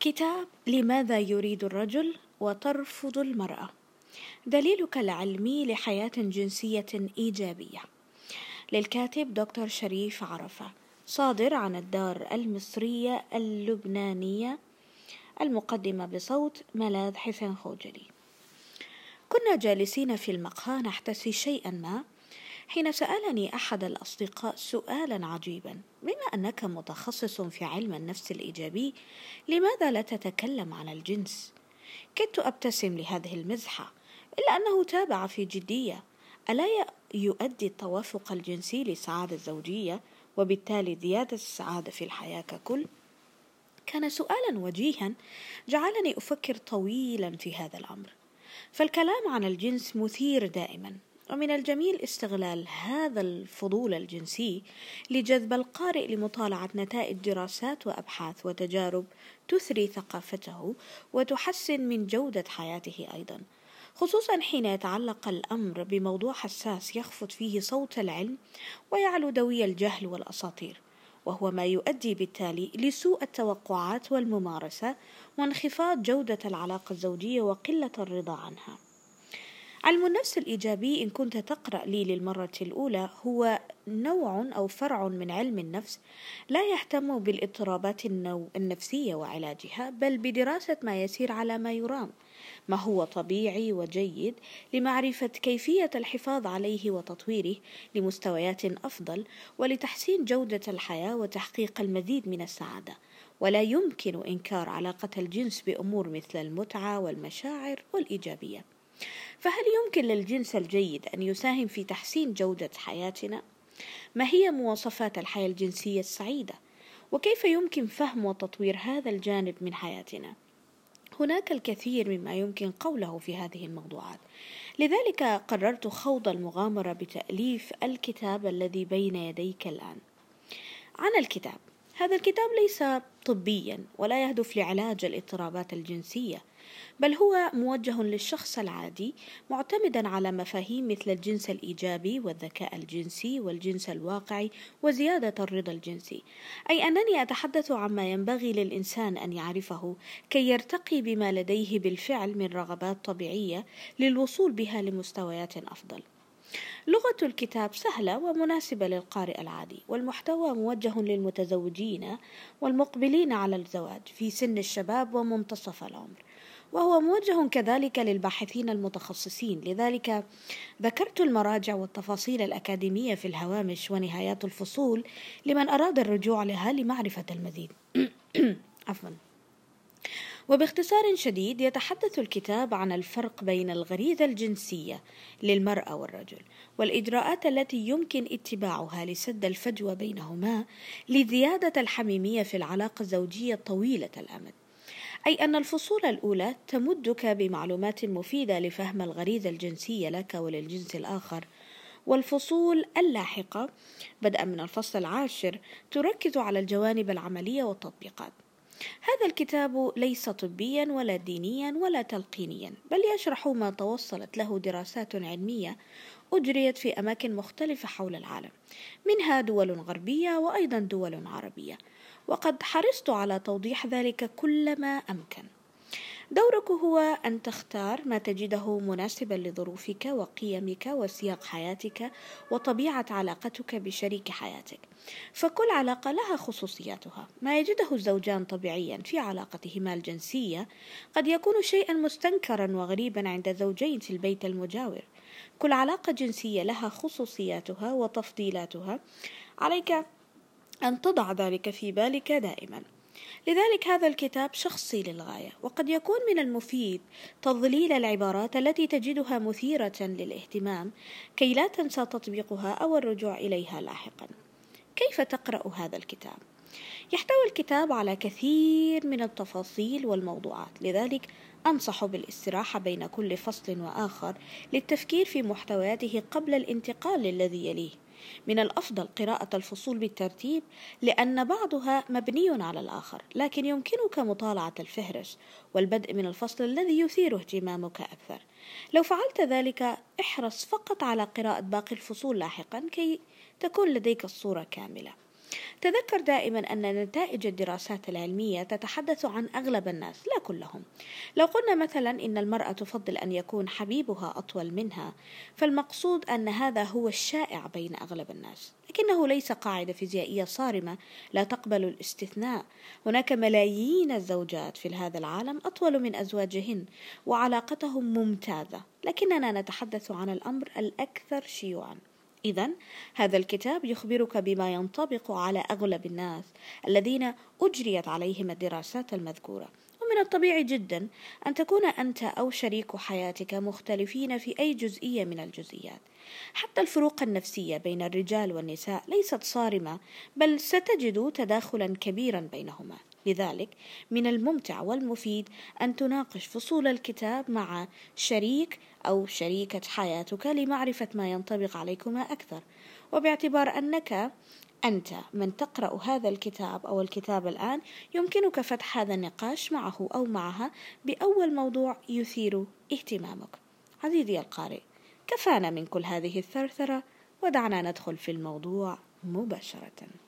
كتاب لماذا يريد الرجل وترفض المرأة؟ دليلك العلمي لحياة جنسية إيجابية. للكاتب دكتور شريف عرفة صادر عن الدار المصرية اللبنانية المقدمة بصوت ملاذ حسين خوجلي. كنا جالسين في المقهى نحتسي شيئا ما حين سألني أحد الأصدقاء سؤالا عجيبا بما أنك متخصص في علم النفس الإيجابي لماذا لا تتكلم عن الجنس؟ كدت أبتسم لهذه المزحة إلا أنه تابع في جدية ألا يؤدي التوافق الجنسي للسعادة الزوجية وبالتالي زيادة السعادة في الحياة ككل؟ كان سؤالا وجيها جعلني أفكر طويلا في هذا الأمر فالكلام عن الجنس مثير دائما ومن الجميل استغلال هذا الفضول الجنسي لجذب القارئ لمطالعة نتائج دراسات وأبحاث وتجارب تثري ثقافته وتحسن من جودة حياته أيضا. خصوصا حين يتعلق الأمر بموضوع حساس يخفض فيه صوت العلم ويعلو دوي الجهل والأساطير وهو ما يؤدي بالتالي لسوء التوقعات والممارسة وانخفاض جودة العلاقة الزوجية وقلة الرضا عنها. علم النفس الإيجابي إن كنت تقرأ لي للمرة الأولى هو نوع أو فرع من علم النفس لا يهتم بالإضطرابات النفسية وعلاجها بل بدراسة ما يسير على ما يرام. ما هو طبيعي وجيد لمعرفة كيفية الحفاظ عليه وتطويره لمستويات أفضل ولتحسين جودة الحياة وتحقيق المزيد من السعادة. ولا يمكن إنكار علاقة الجنس بأمور مثل المتعة والمشاعر والإيجابية. فهل يمكن للجنس الجيد أن يساهم في تحسين جودة حياتنا؟ ما هي مواصفات الحياة الجنسية السعيدة؟ وكيف يمكن فهم وتطوير هذا الجانب من حياتنا؟ هناك الكثير مما يمكن قوله في هذه الموضوعات لذلك قررت خوض المغامرة بتأليف الكتاب الذي بين يديك الآن عن الكتاب هذا الكتاب ليس طبيا ولا يهدف لعلاج الاضطرابات الجنسية بل هو موجه للشخص العادي معتمدا على مفاهيم مثل الجنس الإيجابي والذكاء الجنسي والجنس الواقعي وزيادة الرضا الجنسي أي أنني أتحدث عما ينبغي للإنسان أن يعرفه كي يرتقي بما لديه بالفعل من رغبات طبيعية للوصول بها لمستويات أفضل لغة الكتاب سهلة ومناسبة للقارئ العادي، والمحتوى موجه للمتزوجين والمقبلين على الزواج في سن الشباب ومنتصف العمر. وهو موجه كذلك للباحثين المتخصصين. لذلك ذكرت المراجع والتفاصيل الأكاديمية في الهوامش ونهايات الفصول لمن أراد الرجوع لها لمعرفة المزيد. عفوا. وباختصار شديد يتحدث الكتاب عن الفرق بين الغريزة الجنسية للمرأة والرجل والإجراءات التي يمكن اتباعها لسد الفجوة بينهما لزيادة الحميمية في العلاقة الزوجية طويلة الأمد. أي أن الفصول الأولى تمدك بمعلومات مفيدة لفهم الغريزة الجنسية لك وللجنس الآخر. والفصول اللاحقة بدءا من الفصل العاشر تركز على الجوانب العملية والتطبيقات. هذا الكتاب ليس طبيا ولا دينيا ولا تلقينيا بل يشرح ما توصلت له دراسات علمية أجريت في أماكن مختلفة حول العالم منها دول غربية وأيضا دول عربية. وقد حرصت على توضيح ذلك كلما أمكن. دورك هو أن تختار ما تجده مناسبا لظروفك وقيمك وسياق حياتك وطبيعة علاقتك بشريك حياتك. فكل علاقة لها خصوصياتها. ما يجده الزوجان طبيعيا في علاقتهما الجنسية قد يكون شيئا مستنكرا وغريبا عند زوجين في البيت المجاور. كل علاقة جنسية لها خصوصياتها وتفضيلاتها. عليك أن تضع ذلك في بالك دائما. لذلك هذا الكتاب شخصي للغاية وقد يكون من المفيد تضليل العبارات التي تجدها مثيرة للاهتمام كي لا تنسى تطبيقها أو الرجوع إليها لاحقا. كيف تقرأ هذا الكتاب؟ يحتوي الكتاب على كثير من التفاصيل والموضوعات لذلك أنصح بالاستراحة بين كل فصل وآخر للتفكير في محتوياته قبل الانتقال للذي يليه. من الأفضل قراءة الفصول بالترتيب لأن بعضها مبني على الآخر لكن يمكنك مطالعة الفهرس والبدء من الفصل الذي يثير اهتمامك أكثر. لو فعلت ذلك احرص فقط على قراءة باقي الفصول لاحقا كي تكون لديك الصورة كاملة. تذكر دائما أن نتائج الدراسات العلمية تتحدث عن أغلب الناس لا كلهم. لو قلنا مثلا إن المرأة تفضل أن يكون حبيبها أطول منها فالمقصود أن هذا هو الشائع بين أغلب الناس. لكنه ليس قاعدة فيزيائية صارمة لا تقبل الاستثناء. هناك ملايين الزوجات في هذا العالم أطول من أزواجهن وعلاقتهم ممتازة. لكننا نتحدث عن الأمر الأكثر شيوعا. إذا هذا الكتاب يخبرك بما ينطبق على أغلب الناس الذين أجريت عليهم الدراسات المذكورة. ومن الطبيعي جدا أن تكون أنت أو شريك حياتك مختلفين في أي جزئية من الجزئيات. حتى الفروق النفسية بين الرجال والنساء ليست صارمة بل ستجد تداخلا كبيرا بينهما. لذلك من الممتع والمفيد أن تناقش فصول الكتاب مع شريك أو شريكة حياتك لمعرفة ما ينطبق عليكما أكثر. وباعتبار أنك أنت من تقرأ هذا الكتاب أو الكتاب الآن يمكنك فتح هذا النقاش معه أو معها بأول موضوع يثير اهتمامك. عزيزي القارئ كفانا من كل هذه الثرثرة ودعنا ندخل في الموضوع مباشرة.